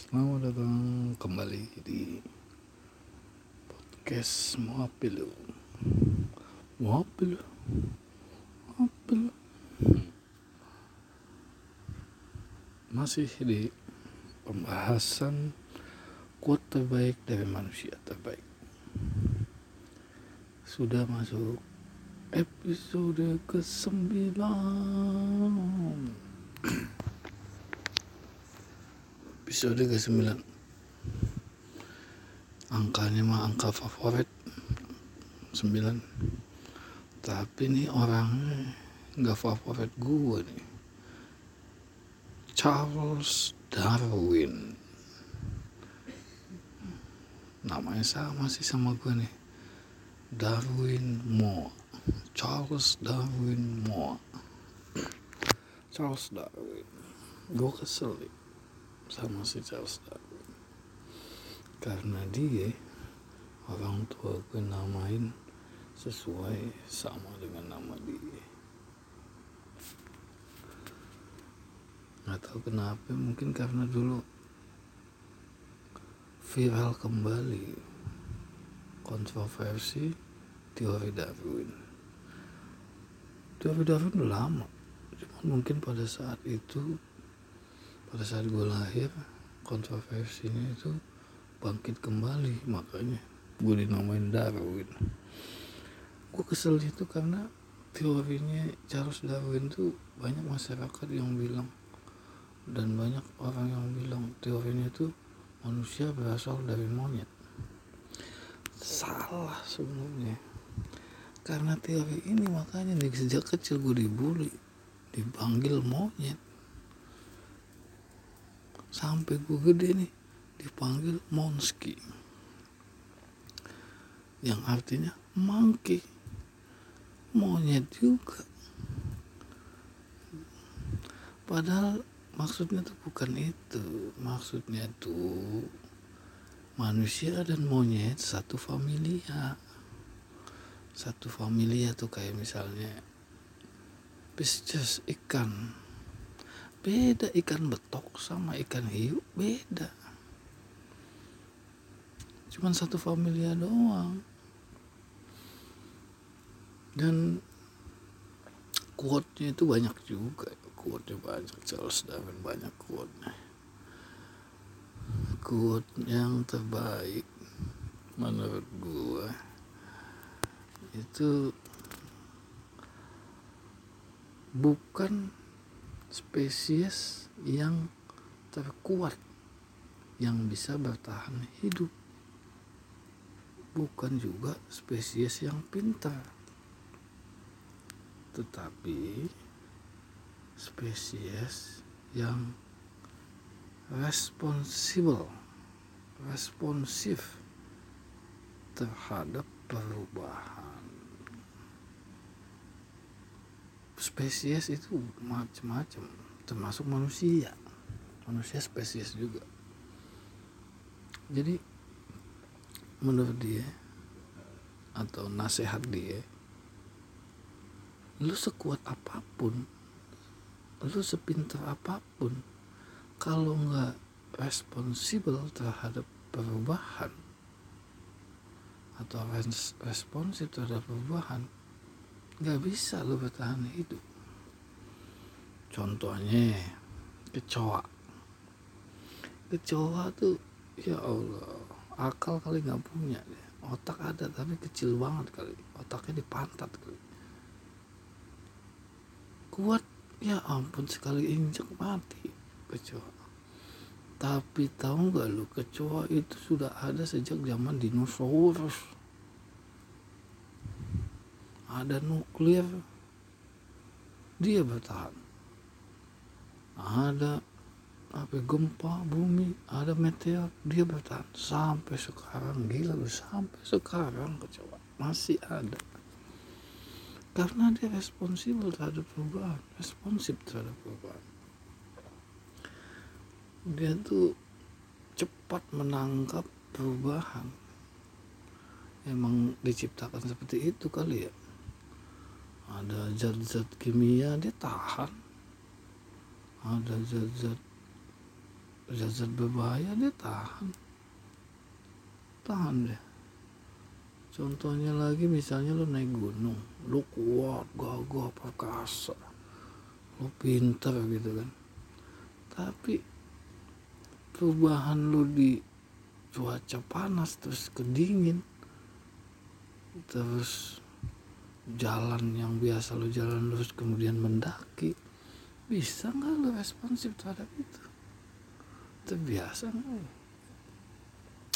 Selamat datang kembali di podcast Moapil Moapil Moapil Masih di pembahasan quote terbaik dari manusia terbaik. Sudah masuk episode ke-9 episode ke-9 angkanya mah angka favorit. 9 tapi nih orangnya nggak favorit gue nih. Charles Darwin. Namanya sama sih sama gue nih. Darwin Moore. Charles Darwin Moore. Charles Darwin. Gue kesel nih sama si Charles Darwin karena dia orang tua gue namain sesuai sama dengan nama dia. Nggak tahu kenapa mungkin karena dulu viral kembali kontroversi teori Darwin. Teori Darwin udah lama cuman mungkin pada saat itu pada saat gue lahir kontroversinya itu bangkit kembali makanya gue dinamain Darwin. Gue kesel itu karena teorinya Charles Darwin tuh banyak masyarakat yang bilang dan banyak orang yang bilang teorinya itu manusia berasal dari monyet. Salah sebenarnya. Karena teori ini makanya nih sejak kecil gue dibully dipanggil monyet sampai gue gede nih dipanggil monski. Yang artinya monkey. Monyet juga. Padahal maksudnya tuh bukan itu. Maksudnya tuh manusia dan monyet satu familia. Satu familia tuh kayak misalnya Pisces ikan beda ikan betok sama ikan hiu beda. Cuman satu familia doang. Dan quote-nya itu banyak juga. Quote-nya banyak Charles Darwin banyak quote-nya. Quote yang terbaik menurut gua itu bukan spesies yang terkuat yang bisa bertahan hidup. Bukan juga spesies yang pintar. Tetapi spesies yang responsibel responsif terhadap perubahan spesies itu macam-macam termasuk manusia. Manusia spesies juga. Jadi menurut dia atau nasihat dia lu sekuat apa pun lu sepintar apa pun kalau nggak responsibel terhadap perubahan atau responsif terhadap perubahan nggak bisa lo bertahan hidup. Contohnya kecoa. Kecoa tuh ya Allah akal kali nggak punya deh otak ada tapi kecil banget kali. Otaknya di pantat kali. Kuat ya ampun sekali injak mati kecoa. Tapi tahu nggak lu kecoa itu sudah ada sejak zaman dinosaurus ada nuklir. Dia bertahan. Ada apa gempa bumi ada meteor dia bertahan. Sampai sekarang gila sampai sekarang kecoa masih ada. Karena dia responsibel terhadap perubahan responsif terhadap perubahan. Dia tuh cepat menangkap perubahan. Emang diciptakan seperti itu kali ya ada zat-zat kimia dia tahan. Ada zat-zat zat-zat berbahaya dia tahan. Tahan deh contohnya lagi misalnya lo naik gunung lo kuat gagah perkasa. Lo pinter gitu kan. Tapi perubahan lo di cuaca panas terus kedingin terus jalan yang biasa lo jalan terus kemudian mendaki bisa nggak lo responsif terhadap itu? Terbiasa nggak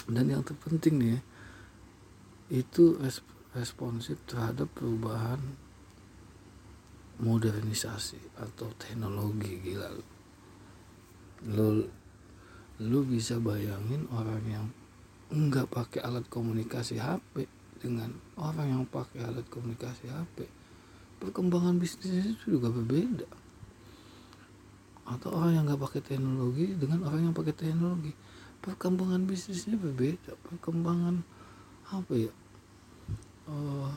dan yang terpenting nih itu responsif terhadap perubahan modernisasi atau teknologi gila lo. Lo, lo bisa bayangin orang yang nggak pakai alat komunikasi HP dengan orang yang pakai alat komunikasi HP perkembangan bisnisnya itu juga berbeda. Atau orang yang nggak pakai teknologi dengan orang yang pakai teknologi. Perkembangan bisnisnya berbeda. Perkembangan apa ya? Uh,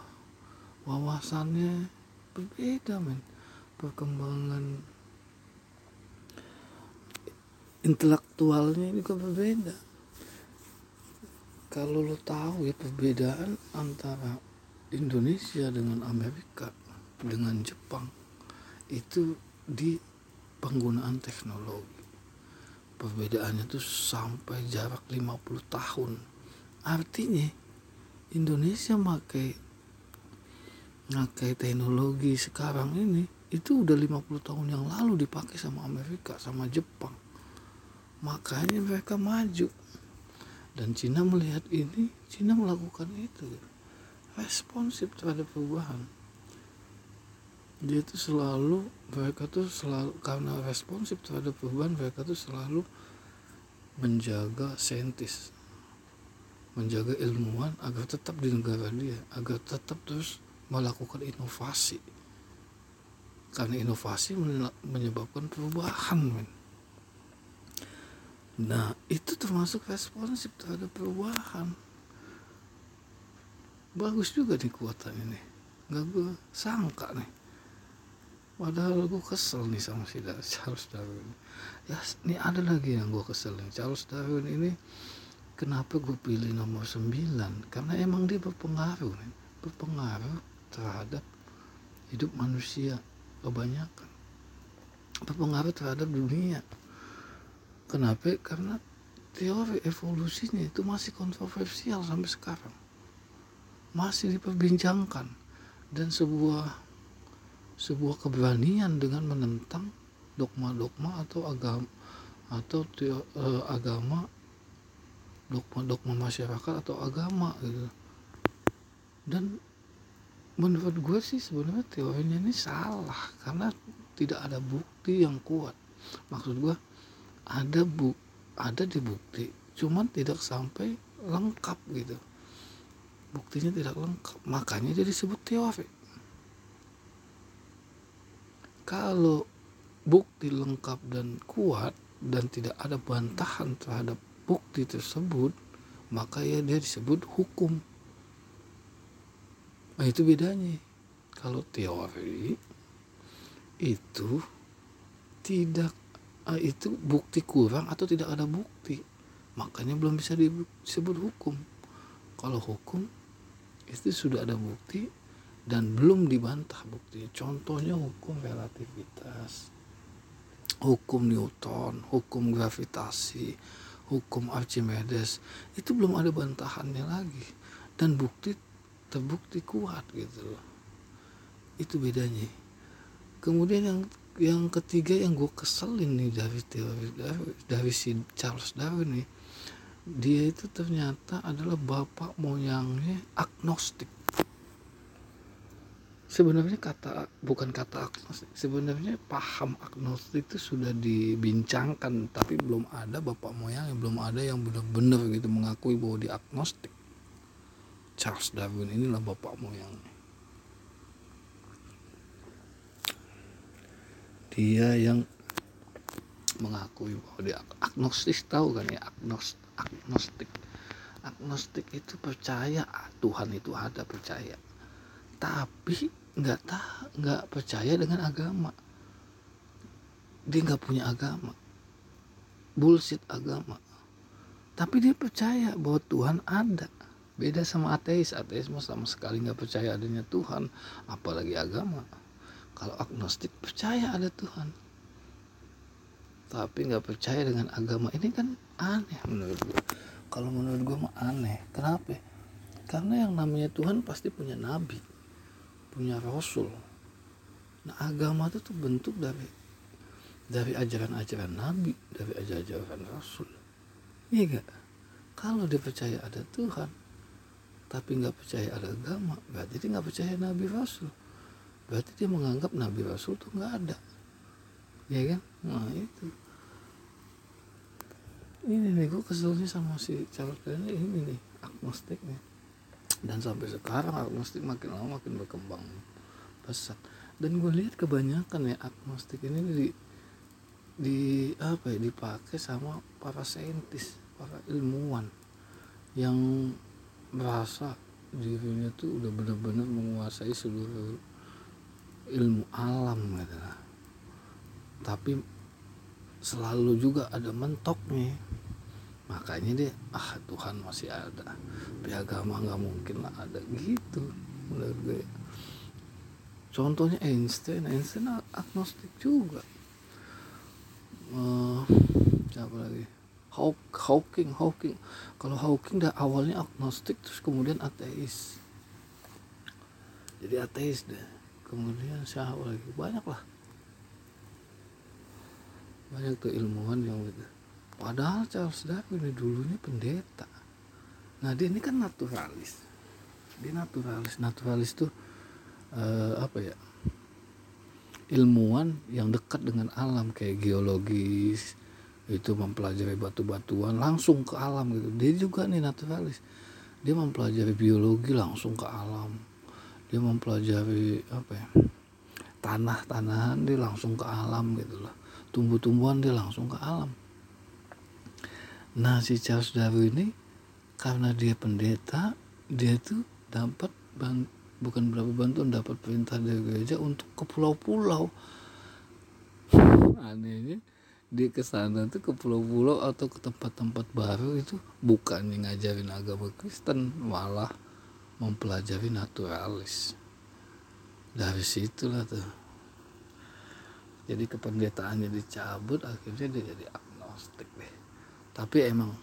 wawasannya berbeda men. Perkembangan intelektualnya juga berbeda kalau lo tahu ya perbedaan antara Indonesia dengan Amerika dengan Jepang itu di penggunaan teknologi. Perbedaannya tuh sampai jarak 50 tahun. Artinya Indonesia pakai pakai teknologi sekarang ini itu udah 50 tahun yang lalu dipakai sama Amerika sama Jepang. Makanya mereka maju dan Cina melihat ini Cina melakukan itu. Responsif terhadap perubahan. Dia itu selalu mereka tuh selalu karena responsif terhadap perubahan mereka tuh selalu menjaga saintis. Menjaga ilmuwan agar tetap di negara dia agar tetap terus melakukan inovasi. Karena inovasi menyebabkan perubahan men. Nah itu termasuk responsif terhadap perubahan. Bagus juga nih kuatan ini. Gak gue sangka nih. Padahal gue kesel nih sama si Charles Darwin. Ya ini ada lagi yang gue kesel nih. Charles Darwin ini Kenapa gue pilih nomor 9 Karena emang dia berpengaruh nih. Berpengaruh terhadap hidup manusia Kebanyakan. Berpengaruh terhadap dunia Kenapa? Karena teori evolusinya itu masih kontroversial sampai sekarang. Masih diperbincangkan dan sebuah sebuah keberanian dengan menentang dogma-dogma atau agama atau teo, eh, agama dogma-dogma masyarakat atau agama gitu. Dan menurut gue sih sebenarnya teorinya ini salah karena tidak ada bukti yang kuat. Maksud gue ada bu ada di bukti cuman tidak sampai lengkap gitu. Buktinya tidak lengkap makanya dia disebut teori kalau bukti lengkap dan kuat dan tidak ada bantahan terhadap bukti tersebut maka ya dia disebut hukum. Nah itu bedanya. Kalau teori itu tidak itu bukti kurang atau tidak ada bukti? Makanya belum bisa disebut hukum. Kalau hukum itu sudah ada bukti dan belum dibantah bukti. Contohnya hukum relativitas hukum Newton hukum gravitasi hukum Archimedes itu belum ada bantahannya lagi. Dan bukti terbukti kuat gitu loh. Itu bedanya. Kemudian yang yang ketiga yang gue keselin nih dari teori dari, dari si Charles Darwin nih dia itu ternyata adalah bapak moyangnya agnostik. Sebenarnya kata bukan kata agnostik sebenarnya paham agnostik itu sudah dibincangkan tapi belum ada bapak moyang yang belum ada yang benar-benar gitu mengakui bahwa dia agnostik. Charles Darwin inilah bapak moyangnya dia yang mengakui bahwa dia agnostik tahu kan ya? Agnostik agnostik. Agnostik itu percaya Tuhan itu ada percaya. Tapi nggak tahu nggak percaya dengan agama. Dia nggak punya agama. Bullshit agama. Tapi dia percaya bahwa Tuhan ada. Beda sama ateis. Ateis sama sekali nggak percaya adanya Tuhan apalagi agama kalau agnostik percaya ada Tuhan. Tapi nggak percaya dengan agama ini kan aneh menurut gue kalau menurut gue mah aneh. Kenapa? Karena yang namanya Tuhan pasti punya nabi punya rasul. Nah agama itu tuh bentuk dari dari ajaran-ajaran nabi dari ajaran-ajaran rasul. Iya gak kalau dia percaya ada Tuhan tapi nggak percaya ada agama berarti dia nggak percaya nabi rasul berarti dia menganggap nabi rasul tuh nggak ada. Ya kan? Nah itu. Ini nih gue keselnya sama si Charles Kane ini nih agnostik nih dan sampai sekarang agnostik makin lama makin berkembang pesat. Dan gue lihat kebanyakan ya agnostik ini di di apa ya dipakai sama para saintis para ilmuwan yang merasa dirinya tuh udah benar-benar menguasai seluruh ilmu alam gitu lah tapi selalu juga ada mentoknya. Makanya dia ah Tuhan masih ada. Tapi agama nggak mungkin lah ada. Gitu menurut contohnya Einstein. Einstein agnostik juga. Uh, siapa lagi? Hawking Hawking. Kalau Hawking dah awalnya agnostik terus kemudian ateis. Jadi ateis deh kemudian siapa lagi. Banyak lah banyak tuh ilmuwan yang padahal Charles Darwin dulunya pendeta. Nah dia ini kan naturalis. Dia naturalis. Naturalis tuh uh, apa ya? Ilmuwan yang dekat dengan alam kayak geologis itu mempelajari batu-batuan langsung ke alam gitu. Dia juga nih naturalis. Dia mempelajari biologi langsung ke alam dia mempelajari apa ya tanah-tanahan dia langsung ke alam gitu loh tumbuh-tumbuhan dia langsung ke alam Nah si Charles Darwin ini karena dia pendeta, dia tuh dapat bukan berapa bantuan dapat perintah dari gereja untuk ke pulau-pulau. Anehnya dia ke sana tuh ke pulau-pulau atau ke tempat-tempat baru itu bukannya ngajarin agama Kristen, malah mempelajari naturalis. Dari situlah tuh. Jadi kependetaannya dicabut, akhirnya dia jadi agnostik deh tapi emang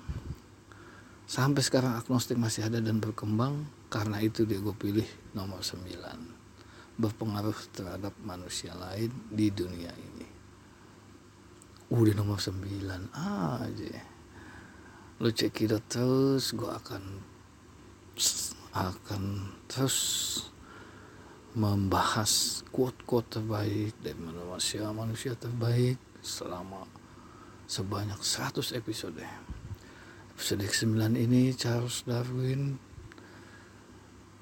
sampai sekarang agnostik masih ada dan berkembang karena itu dia gue pilih nomor 9 berpengaruh terhadap manusia lain di dunia ini udah nomor 9 aja lo cek itu terus gue akan akan terus membahas quote-quote terbaik dari manusia manusia terbaik selama sebanyak 100 episode. Episode ke-9 ini Charles Darwin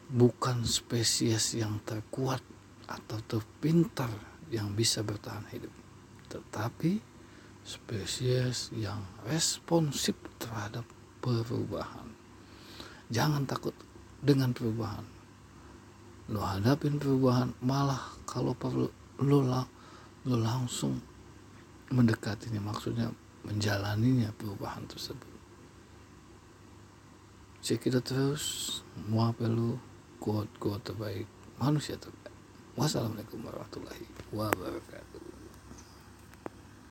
bukan spesies yang terkuat atau terpintar yang bisa bertahan hidup, tetapi spesies yang responsif terhadap perubahan. Jangan takut dengan perubahan. Lo hadapin perubahan, malah kalau perlu lo, lo langsung mendekatinya maksudnya menjalaninya perubahan tersebut. Cek kita terus mau apa kuat kuat terbaik. Manusia terbaik. Wassalamualaikum warahmatullahi wabarakatuh